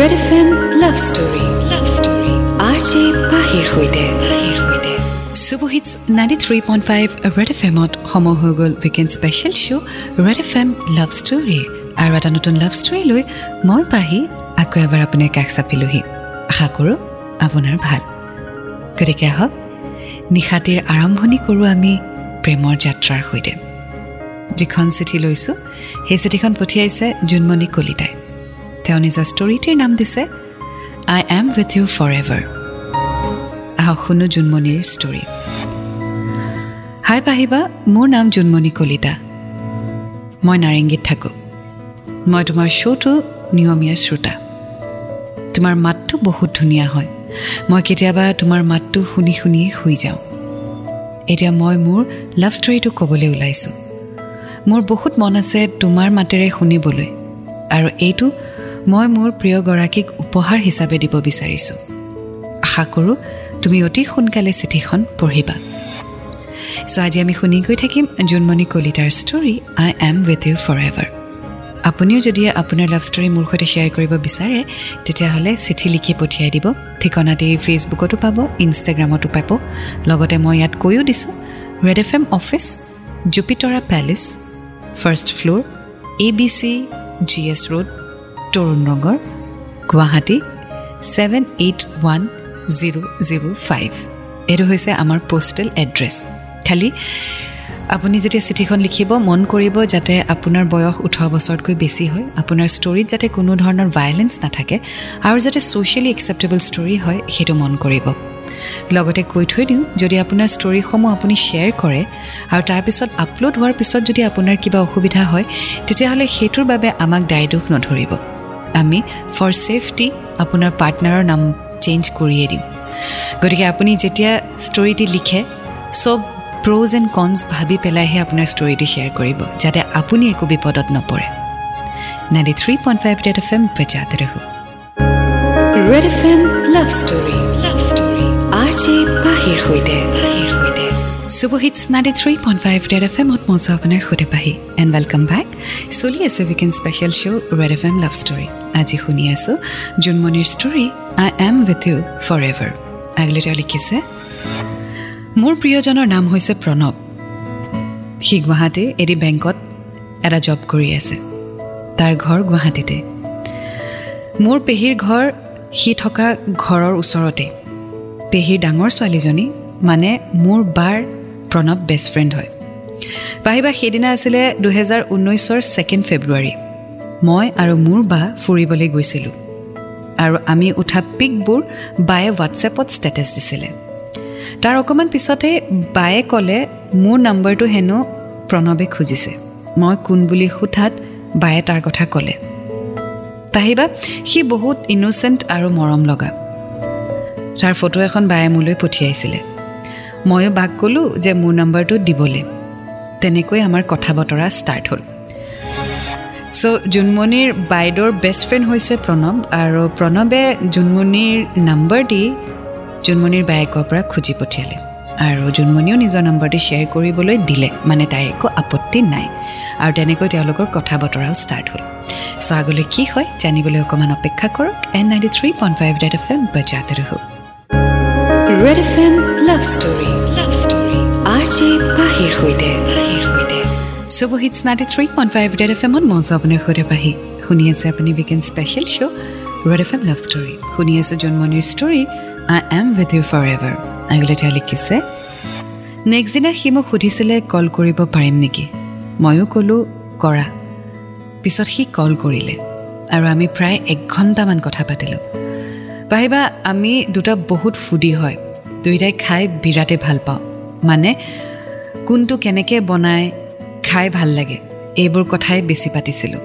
Red F M love story love story R J পাহিৰ সৈতে superhits ninety three point five red F এমত সময় হৈ গ'ল weekend special show' red F M love ষ্টৰীৰ আৰু এটা নতুন লাভ ষ্টৰী লৈ মই পাহি আকৌ এবাৰ আপোনাৰ কাষ চাপিলোহি। আশা কৰোঁ আপোনাৰ ভাল। গতিকে আহক নিশাটিৰ আৰম্ভণি কৰোঁ আমি প্ৰেমৰ যাত্ৰাৰ সৈতে। যিখন চিঠি লৈছোঁ সেই চিঠিখন পঠিয়াইছে জোনমণি কলিতাই। তেওঁ নিজৰ ষ্টৰিটিৰ নাম দিছে I am with you forever আহক শুনো জোনমণিৰ ষ্টৰি হাই পাহিবা মোৰ নাম জোনমণি কলিতা। মই নাৰেংগীত থাকোঁ। মই তোমাৰ শ্ব'টো নিয়মীয়া শ্ৰোতা। তোমাৰ মাতটো বহুত ধুনীয়া হয়। মই কেতিয়াবা তোমাৰ মাতটো শুনি শুনিয়ে শুই যাওঁ। এতিয়া মই মোৰ লাভ ষ্টৰিটো ক'বলৈ ওলাইছোঁ। মোৰ বহুত মন আছে তোমাৰ মাতেৰে শুনিবলৈ। আৰু এইটো মই মোৰ প্ৰিয়গৰাকীক উপহাৰ হিচাপে দিব বিচাৰিছোঁ। আশা কৰোঁ তুমি অতি সোনকালে চিঠিখন পঢ়িবা। চ' আজি আমি শুনি গৈ থাকিম জোনমণি কলিতাৰ story I am with you forever আপুনিও যদি আপোনাৰ লাভ ষ্টৰী মোৰ সৈতে শ্বেয়াৰ কৰিব বিচাৰে তেতিয়াহ'লে চিঠি লিখি পঠিয়াই দিব। ঠিকনাটি ফেচবুকতো পাব ইনষ্টাগ্ৰামতো পাব। লগতে মই ইয়াত কৈও দিছোঁ red F M office Jupitora palace first floor A B C G S road Tarun Nagar Guwahati seven eight one zero' zero' five. এইটো হৈছে আমাৰ পোষ্টেল এড্ৰেছ খালী আপুনি যেতিয়া চিঠিখন লিখিব মন কৰিব যাতে আপোনাৰ বয়স ওঠৰ বছৰতকৈ বেছি হয় আপোনাৰ ষ্টৰিত যাতে কোনো ধৰণৰ ভায়লেঞ্চ নাথাকে আৰু যাতে ছ'চিয়েলি একচেপ্টেবল ষ্টৰি হয় সেইটো মন কৰিব। লগতে কৈ থৈ দিওঁ যদি আপোনাৰ ষ্টৰিসমূহ আপুনি শ্বেয়াৰ কৰে আৰু তাৰপিছত আপলোড হোৱাৰ পিছত যদি আপোনাৰ কিবা অসুবিধা হয় তেতিয়াহ'লে সেইটোৰ বাবে আমাক দায় দোষ নধৰিব। আমি ফৰ ছেফটি আপোনাৰ পাৰ্টনাৰৰ নাম চেঞ্জ কৰিয়ে দিম। গতিকে আপুনি যেতিয়া ষ্টৰিটি লিখে চব প্ৰ'জ এণ্ড কনছ ভাবি পেলাইহে আপোনাৰ ষ্টৰিটি শ্বেয়াৰ কৰিব যাতে আপুনি একো বিপদত নপৰে। Ninety three point five red F M বজাতে ৰহো। Red F M love story love story R J পাহিৰ সৈতে। Superhits ninety three point five red F এমত মজা আপোনাৰ সৈতে পাহি এণ্ড ৱেলকাম বেক চলি আছে weekend special show' red F M love story আজি শুনি আছোঁ জোনমণিৰ story I am with you for ever আগলৈ তেওঁ লিখিছে মোৰ প্ৰিয়জনৰ নাম হৈছে প্ৰণৱ সি গুৱাহাটীৰ এটি বেংকত এটা জব কৰি আছে তাৰ ঘৰ গুৱাহাটীতে মোৰ পেহীৰ ঘৰ সি থকা ঘৰৰ ওচৰতে পেহীৰ ডাঙৰ ছোৱালীজনী মানে মোৰ বাৰ প্ৰণৱ বেষ্ট ফ্ৰেণ্ড হয়। পাহিবা সেইদিনা আছিলে দুহেজাৰ ঊনৈছৰ ছেকেণ্ড ফেব্ৰুৱাৰী মই আৰু মোৰ বা ফুৰিবলৈ গৈছিলোঁ। আৰু আমি উঠা পিকবোৰ বায়ে হোৱাটছএপত ষ্টেটাছ দিছিলে। তাৰ অকণমান পিছতে বায়ে ক'লে মোৰ নম্বৰটো হেনো প্ৰণৱে খুজিছে। মই কোন বুলি সোধাত বায়ে তাৰ কথা ক'লে। পাহিবা সি বহুত ইন'চেণ্ট আৰু মৰম লগা। তাৰ ফটো এখন বায়ে মোলৈ পঠিয়াইছিলে। ময়ো বাক ক'লোঁ যে মোৰ নম্বৰটো দিবলৈ। তেনেকৈ আমাৰ কথা বতৰা ষ্টাৰ্ট হ'ল। চ' জোনমণিৰ বাইদেউৰ বেষ্ট ফ্ৰেণ্ড হৈছে প্ৰণৱ আৰু প্ৰণৱে জোনমণিৰ নম্বৰ দি জোনমণিৰ বায়েকৰ পৰা খুজি পঠিয়ালে আৰু জোনমণিও নিজৰ নম্বৰটো শ্বেয়াৰ কৰিবলৈ দিলে মানে তাইৰ একো আপত্তি নাই আৰু তেনেকৈ তেওঁলোকৰ কথা বতৰাও ষ্টাৰ্ট হ'ল। চ' আগলৈ কি হয় জানিবলৈ অকণমান অপেক্ষা কৰক। In ninety three point five red F M বজাতে red F M love story love story R J পাহিৰ সৈতে super hits ninety three point five red F এমত মজা আপোনাৰ সৈতে পাহি শুনি আছে আপুনি weekend special show' red F M love story শুনি আছোঁ জোনমণিৰ story I am with you for ever আগলৈ তেওঁ লিখিছে নেক্সট দিনা সি মোক সুধিছিলে কল কৰিব পাৰিম নেকি ময়ো ক'লোঁ কৰা পিছত সি কল কৰিলে আৰু আমি প্ৰায় এক ঘণ্টামান কথা পাতিলোঁ পাহিবা আমি দুটা বহুত ফুডি হয় দুয়োটাই খাই বিৰাটেই ভাল পাওঁ। মানে কোনটো কেনেকৈ বনায় খাই ভাল লাগে এইবোৰ কথাই বেছি পাতিছিলোঁ।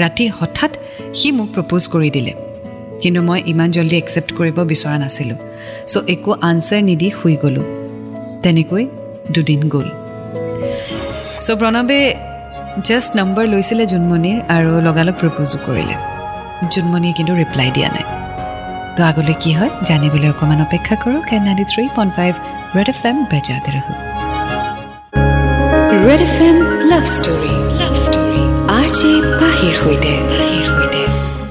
ৰাতি হঠাৎ সি মোক প্ৰপ'জ কৰি দিলে। কিন্তু মই ইমান জল্দি একচেপ্ট কৰিব বিচৰা নাছিলোঁ। চ' একো আনচাৰ নিদি শুই গ'লোঁ। তেনেকৈ দুদিন গ'ল। চ' প্ৰণৱে জাষ্ট নম্বৰ লৈছিলে জোনমণিৰ আৰু লগালগ প্ৰপ'জো কৰিলে। জোনমণিয়ে কিন্তু ৰিপ্লাই দিয়া নাই। তো আগলৈ কি হয় জানিবলৈ অকণমান অপেক্ষা কৰক in ninety three point five red F M বেজাতে ৰহো। Red F M love story. Love story. R J পাহিৰ সৈতে।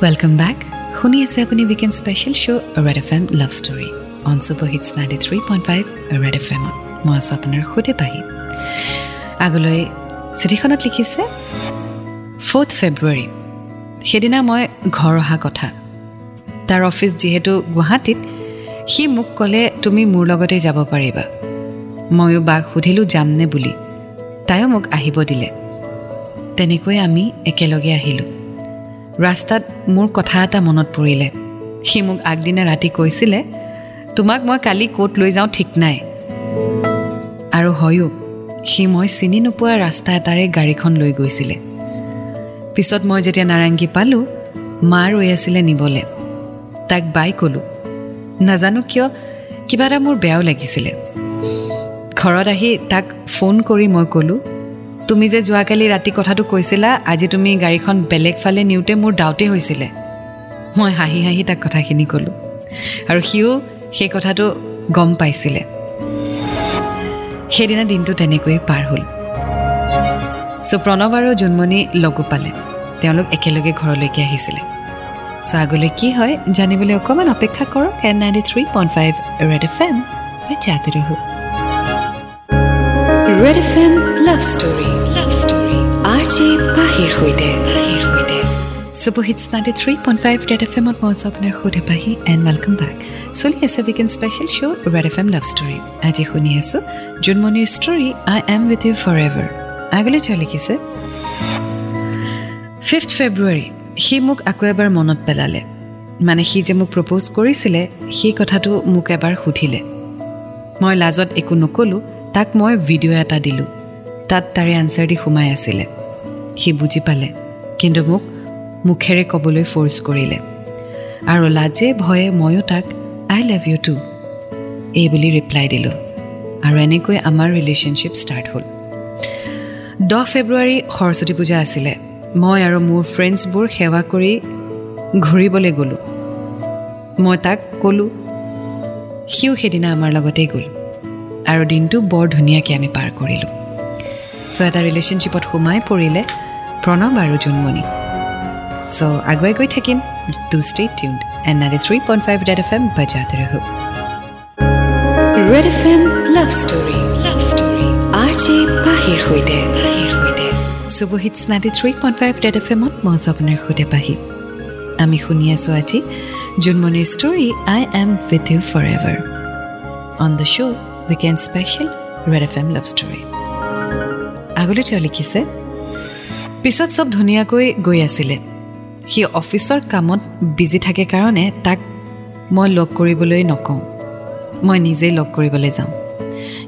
ৱেলকাম বেক শুনি আছে আপুনি weekend special show' red F M love story. On super hits ninety three point five red F এমত মই আছোঁ আপোনাৰ সুধে পাহি। আগলৈ চিঠিখনত লিখিছে ফ'ৰ্থ ফেব্ৰুৱাৰী। সেইদিনা মই ঘৰ অহা কথা। তাৰ অফিচ যিহেতু গুৱাহাটীত সি মোক ক'লে তুমি মোৰ লগতে যাব পাৰিবা। ময়ো বাক সুধিলোঁ যামনে বুলি? তাইও মোক আহিব দিলে। তেনেকৈ আমি একেলগে আহিলোঁ। ৰাস্তাত মোৰ কথা এটা মনত পৰিলে। সি মোক আগদিনা ৰাতি কৈছিলে তোমাক মই কালি ক'ত লৈ যাওঁ ঠিক নাই। আৰু হয়ো সি মই চিনি নোপোৱা ৰাস্তা এটাৰে গাড়ীখন লৈ গৈছিলে। পিছত মই যেতিয়া নাৰেংগী পালোঁ মা ৰৈ আছিলে নিবলৈ। তাইক বাই ক'লোঁ। নাজানো কিয় কিবা এটা মোৰ বেয়াও লাগিছিলে। ঘৰত আহি তাক ফোন কৰি মই ক'লোঁ তুমি যে যোৱাকালি ৰাতি কথাটো কৈছিলা আজি তুমি গাড়ীখন বেলেগ ফালে নিওঁতে মোৰ ডাউটে হৈছিলে। মই হাঁহি হাঁহি তাক কথাখিনি ক'লোঁ আৰু সিও সেই কথাটো গম পাইছিলে। সেইদিনা দিনটো তেনেকৈয়ে পাৰ হ'ল। চ' প্ৰণৱ আৰু জোনমণি লগো পালে। তেওঁলোক একেলগে ঘৰলৈকে আহিছিলে। চ' আগলৈ কি হয় জানিবলৈ অকণমান অপেক্ষা কৰক in ninety three point five red F M যাতে ৰহো। Red F M love story love story R J পাহিৰ সৈতে super hits ninety three point five red F এমত মই আছোঁ আপোনাৰ সুধে পাহি এণ্ড ৱেলকাম বেক চলি আছে weekend special show' red F M love story আজি শুনি আছোঁ জোনমণিৰ story I am with you for ever আগলৈ তেওঁ লিখিছে ফিফ্থ ফেব্ৰুৱাৰী সি মোক আকৌ এবাৰ মনত পেলালে। মানে সি যে মোক প্ৰপ'জ কৰিছিলে সেই কথাটো মোক এবাৰ সুধিলে। মই লাজত একো নক'লোঁ তাক মই ভিডিঅ' এটা দিলোঁ। তাত তাৰে আনচাৰ দি সোমাই আছিলে। সি বুজি পালে কিন্তু মোক মুখেৰে ক'বলৈ ফ'ৰ্চ কৰিলে। আৰু লাজে ভয়ে ময়ো তাক আই লাভ ইউ টু এই বুলি ৰিপ্লাই দিলোঁ। আৰু এনেকৈ আমাৰ ৰিলেশ্যনশ্বিপ ষ্টাৰ্ট হ'ল। দহ ফেব্ৰুৱাৰী সৰস্বতী পূজা আছিলে। মই আৰু মোৰ ফ্ৰেণ্ডছবোৰ সেৱা কৰি ঘূৰিবলৈ গ'লোঁ। মই তাক ক'লোঁ সিও সেইদিনা আমাৰ লগতেই গ'ল আৰু দিনটো বৰ ধুনীয়াকৈ আমি পাৰ কৰিলোঁ। চ' এটা ৰিলেশ্যনশ্বিপত সোমাই পৰিলে প্ৰণৱ আৰু জোনমণি। চ' আগুৱাই গৈ থাকিম। To stay tuned and ninety three point five red F M বাজাতে red F M love story super hits ninety three point five red F এমত মই আপোনাৰ সৈতে পাহি। আমি শুনি আছোঁ আজি জোনমণিৰ story I am with you for ever on the show' weekend special red F M love story আগলৈ তেওঁ লিখিছে পিছত চব ধুনীয়াকৈ গৈ আছিলে। সি অফিচৰ কামত বিজি থাকে কাৰণে তাক মই লগ কৰিবলৈ নকওঁ। মই নিজেই লগ কৰিবলৈ যাওঁ।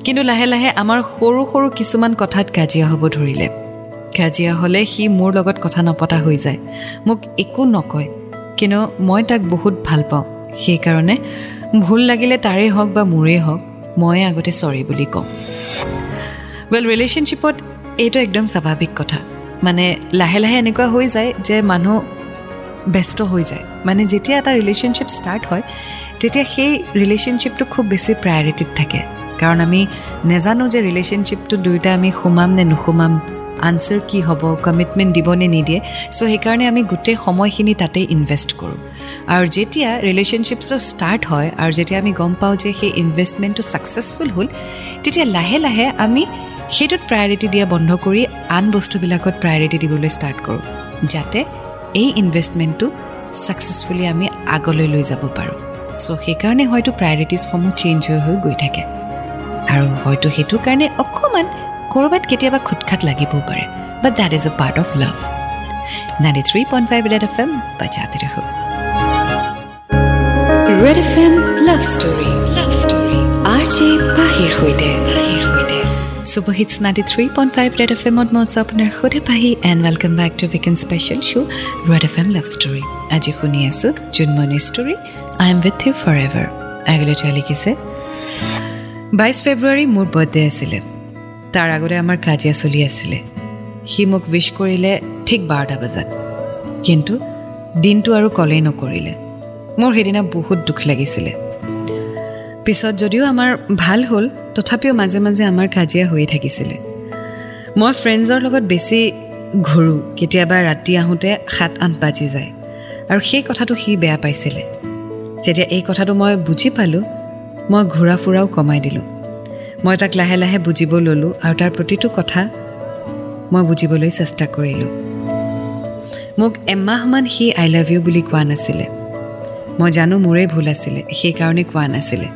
কিন্তু লাহে লাহে আমাৰ সৰু সৰু কিছুমান কথাত কাজিয়া হ'ব ধৰিলে। কাজিয়া হ'লে সি মোৰ লগত কথা নপতা হৈ যায়। মোক একো নকয় কিন্তু মই তাক বহুত ভাল পাওঁ। সেইকাৰণে ভুল লাগিলে তাৰেই হওক বা মোৰেই হওক মই আগতে চৰি বুলি কওঁ। ৱেল ৰিলেশ্যনশ্বিপত এইটো একদম স্বাভাৱিক কথা। মানে লাহে লাহে এনেকুৱা হৈ যায় যে মানুহ ব্যস্ত হৈ যায়। মানে যেতিয়া এটা ৰিলেশ্যনশ্বিপ ষ্টাৰ্ট হয় তেতিয়া সেই ৰিলেশ্যনশ্বিপটো খুব বেছি প্ৰায়ৰিটিত থাকে। কাৰণ আমি নেজানো যে ৰিলেশ্যনশ্বিপটো দুয়োটা আমি সোমাম নে নোসোমাম। আনচাৰ কি হ'ব কমিটমেণ্ট দিব নে নিদিয়ে চ' সেইকাৰণে আমি গোটেই সময়খিনি তাতেই ইনভেষ্ট কৰোঁ। আৰু যেতিয়া ৰিলেশ্যনশ্বিপটো ষ্টাৰ্ট হয় আৰু যেতিয়া আমি গম পাওঁ যে সেই ইনভেষ্টমেণ্টটো ছাকচেছফুল হ'ল তেতিয়া লাহে লাহে আমি সেইটোত প্ৰায়ৰিটি দিয়া বন্ধ কৰি আন বস্তুবিলাকত প্ৰায়ৰিটি দিবলৈ ষ্টাৰ্ট কৰোঁ যাতে এই ইনভেষ্টমেণ্টটো ছাকচেছফুলি আমি আগলৈ লৈ যাব পাৰোঁ। চ' সেইকাৰণে হয়তো প্ৰায়ৰিটিজসমূহ চেঞ্জ হৈ হৈ গৈ থাকে। আৰু হয়তো সেইটো কাৰণে অকণমান ক'ৰবাত কেতিয়াবা খুটখাট লাগিবও পাৰে but that is a part of love ninety three point five red F M বাজাতে ৰহো red F M love story love story R J পাহিৰ সৈতে। Ninety three point five red F এমত মই আছোঁ আপোনাৰ সুধে Pahi and welcome back to special show' red F M love story আজি শুনি আছোঁ জোনমণিৰ story I am with you for ever আগলৈ লিখিছে বাইছ ফেব্ৰুৱাৰী মোৰ বাৰ্থডে আছিলে। তাৰ আগতে আমাৰ কাজিয়া চলি আছিলে। সি মোক উইচ কৰিলে ঠিক বাৰটা বজাত। কিন্তু দিনটো আৰু কলেই নকৰিলে। মোৰ সেইদিনা বহুত দুখ লাগিছিলে। পিছত যদিও আমাৰ ভাল হ'ল তথাপিও মাজে মাজে আমাৰ কাজিয়া হৈয়ে থাকিছিলে। মই ফ্ৰেণ্ডছৰ লগত বেছি ঘূৰোঁ। কেতিয়াবা ৰাতি আহোঁতে সাত আঠ বাজি যায়। আৰু সেই কথাটো সি বেয়া পাইছিলে। যেতিয়া এই কথাটো মই বুজি পালোঁ মই ঘূৰা ফুৰাও কমাই দিলোঁ। মই তাক লাহে লাহে বুজিব ল'লোঁ আৰু তাৰ প্ৰতিটো কথা মই বুজিবলৈ চেষ্টা কৰিলোঁ। মোক এমাহমান সি আই লাভ ইউ বুলি কোৱা নাছিলে। মই জানো মোৰেই ভুল আছিলে সেইকাৰণে কোৱা নাছিলে।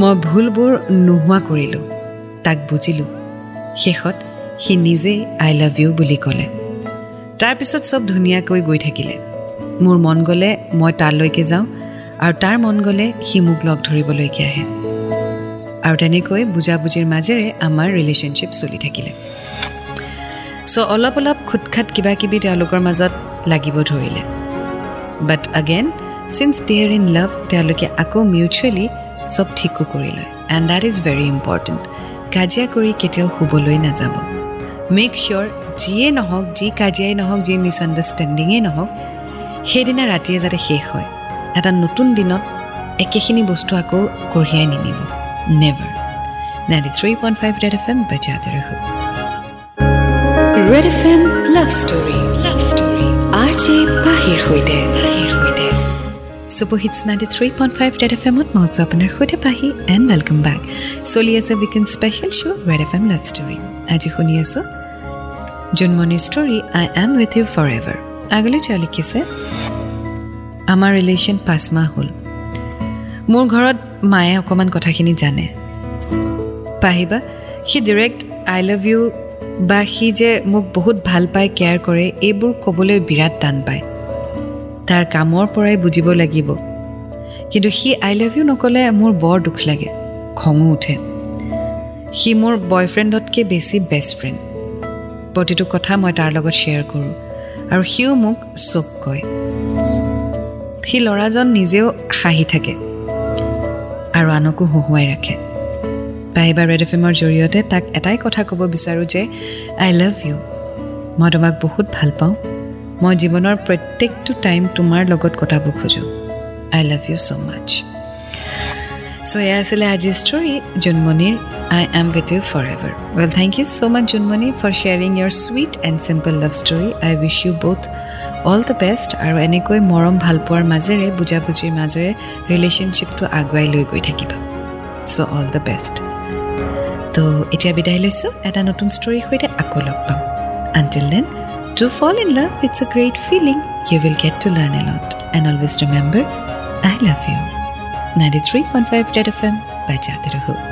মই ভুলবোৰ নোহোৱা কৰিলোঁ তাক বুজিলোঁ। শেষত সি নিজেই আই লাভ ইউ বুলি ক'লে। তাৰপিছত চব ধুনীয়াকৈ গৈ থাকিলে। মোৰ মন গ'লে মই তালৈকে যাওঁ আৰু তাৰ মন গ'লে সি মোক লগ ধৰিবলৈকে আহে। আৰু তেনেকৈ বুজাবুজিৰ মাজেৰে আমাৰ ৰিলেশ্যনশ্বিপ চলি থাকিলে। চ' অলপ অলপ খুটখাট কিবা কিবি তেওঁলোকৰ মাজত লাগিব ধৰিলে। But again since they're in love তেওঁলোকে আকৌ মিউচুৱেলি চব ঠিকো কৰি লয় and that is very important কাজিয়া কৰি কেতিয়াও শুবলৈ নাযাব। মেক চিয়'ৰ যিয়ে নহওক যি কাজিয়াই নহওক যি মিছআণ্ডাৰষ্টেণ্ডিঙেই নহওক সেইদিনা ৰাতিয়ে যাতে শেষ হয়। এটা নতুন দিনত একেখিনি বস্তু আকৌ কঢ়িয়াই নিনিব। এফ এম বজাতে ৰহো red F M love story love story R J পাহিৰ সৈতে super hits ninety three point five red F এমত মই আপোনাৰ সৈতে পাহি এণ্ড ৱেলকাম বেক চলি আছে weekend special show' red F M love story আজি শুনি আছোঁ জোনমণিৰ story I am with you for ever আগলৈ তেওঁ লিখিছে আমাৰ ৰিলেশ্যন পাঁচ মাহ হ'ল মোৰ ঘৰত মায়ে অকণমান কথাখিনি জানে। পাহিবা সি ডিৰেক্ট আই লাভ ইউ বা সি যে মোক বহুত ভাল পায় কেয়াৰ কৰে এইবোৰ ক'বলৈ বিৰাট টান পায়। তাৰ কামৰ পৰাই বুজিব লাগিব। কিন্তু সি আই লাভ ইউ নক'লে মোৰ বৰ দুখ লাগে। খঙো উঠে। সি মোৰ বয়ফ্ৰেণ্ডতকৈ বেছি বেষ্ট ফ্ৰেণ্ড প্ৰতিটো কথা মই তাৰ লগত শ্বেয়াৰ কৰোঁ আৰু সিও মোক চব কয়। সি ল'ৰাজন নিজেও হাঁহি থাকে। আৰু আনকো হঁহুৱাই ৰাখে। পাহিবা ৰেড এফ এমৰ জৰিয়তে তাক এটাই কথা ক'ব বিচাৰোঁ যে আই লাভ ইউ মই তোমাক বহুত ভাল পাওঁ। মই জীৱনৰ প্ৰত্যেকটো টাইম তোমাৰ লগত কটাব খোজোঁ। আই লাভ ইউ ছ' মাছ চ' এয়া আছিলে আজিৰ ষ্টৰী জোনমণিৰ I am with you for ever well thank you so' much Jonmoni for sharing your sweet and simple love story I wish you both all the best আৰু এনেকৈ মৰম ভালপোৱাৰ মাজেৰে বুজাবুজিৰ মাজেৰে ৰিলেশ্যনশ্বিপটো আগুৱাই লৈ গৈ থাকিবা। চ' অল দ্য বেষ্ট তো এতিয়া বিদায় লৈছোঁ। এটা নতুন ষ্টৰীৰ সৈতে আকৌ লগ পাম। Until then to fall in love it's a great feeling you will get to learn a lot and always remember I love you ninety three point five red F M বাই জাতে ৰহো